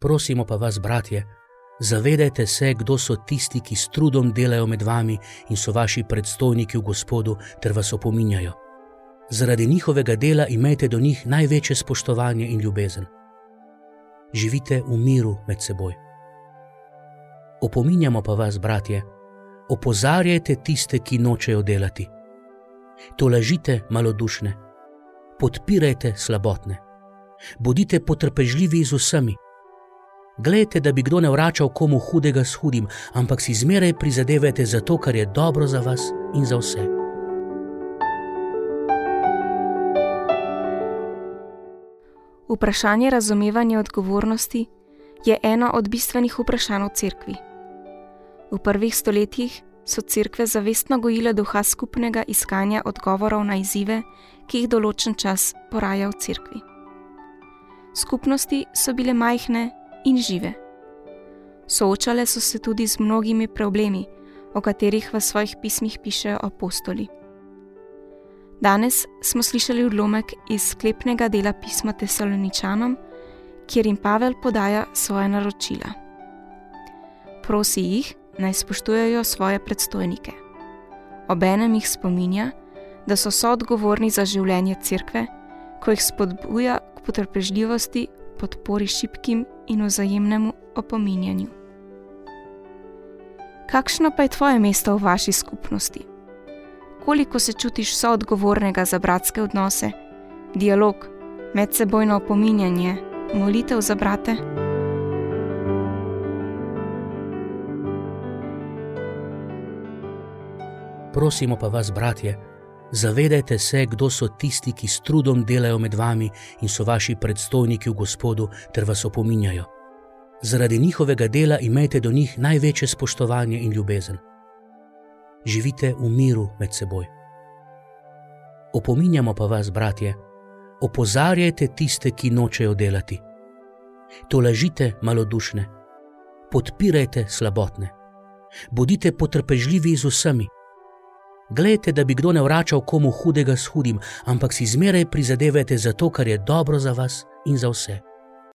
Prosimo pa vas, bratje, zavedajte se, kdo so tisti, ki s trudom delajo med vami in so vaši predstojniki v Gospodu ter vas opominjajo. Zaradi njihovega dela imejte do njih največje spoštovanje in ljubezen. Živite v miru med seboj. Opominjamo pa vas, bratje, opozarjajte tiste, ki nočejo delati. To lažite malodušne, podpirajte slabotne, bodite potrpežljivi z vsemi. Glejte, da bi kdo ne vračal komu hudega s hudim, ampak si zmeraj prizadevajte za to, kar je dobro za vas in za vse. Vprašanje razumevanja odgovornosti je eno od bistvenih vprašanj v cerkvi. V prvih stoletjih so cerkve zavestno gojile duha skupnega iskanja odgovorov na izzive, ki jih določen čas poraja v cerkvi. Skupnosti so bile majhne in žive. Soočale so se tudi z mnogimi problemi, o katerih v svojih pismih pišejo apostoli. Danes smo slišali odlomek iz sklepnega dela pisma Tesaloničanom, kjer jim Pavel podaja svoje naročila. Prosi jih, naj spoštujejo svoje predstojnike. Obenem jih spominja, da so soodgovorni za življenje cerkve, ko jih spodbuja k potrpežljivosti, podpori šipkim in vzajemnemu opominjanju. Kakšno pa je tvoje mesto v vaši skupnosti? Koliko se čutiš soodgovornega za bratske odnose, dialog, medsebojno opominjanje, molitev za brate? Prosimo pa vas, bratje, zavedajte se, kdo so tisti, ki s trudom delajo med vami in so vaši predstojniki v Gospodu ter vas opominjajo. Zaradi njihovega dela imejte do njih največje spoštovanje in ljubezen. Živite v miru med seboj. Opominjamo pa vas, bratje, opozarjajte tiste, ki nočejo delati. To lažite malodušne, podpirajte slabotne, bodite potrpežljivi z vsemi. Glejte, da bi kdo ne vračal komu hudega s hudim, ampak si zmeraj prizadevajte za to, kar je dobro za vas in za vse.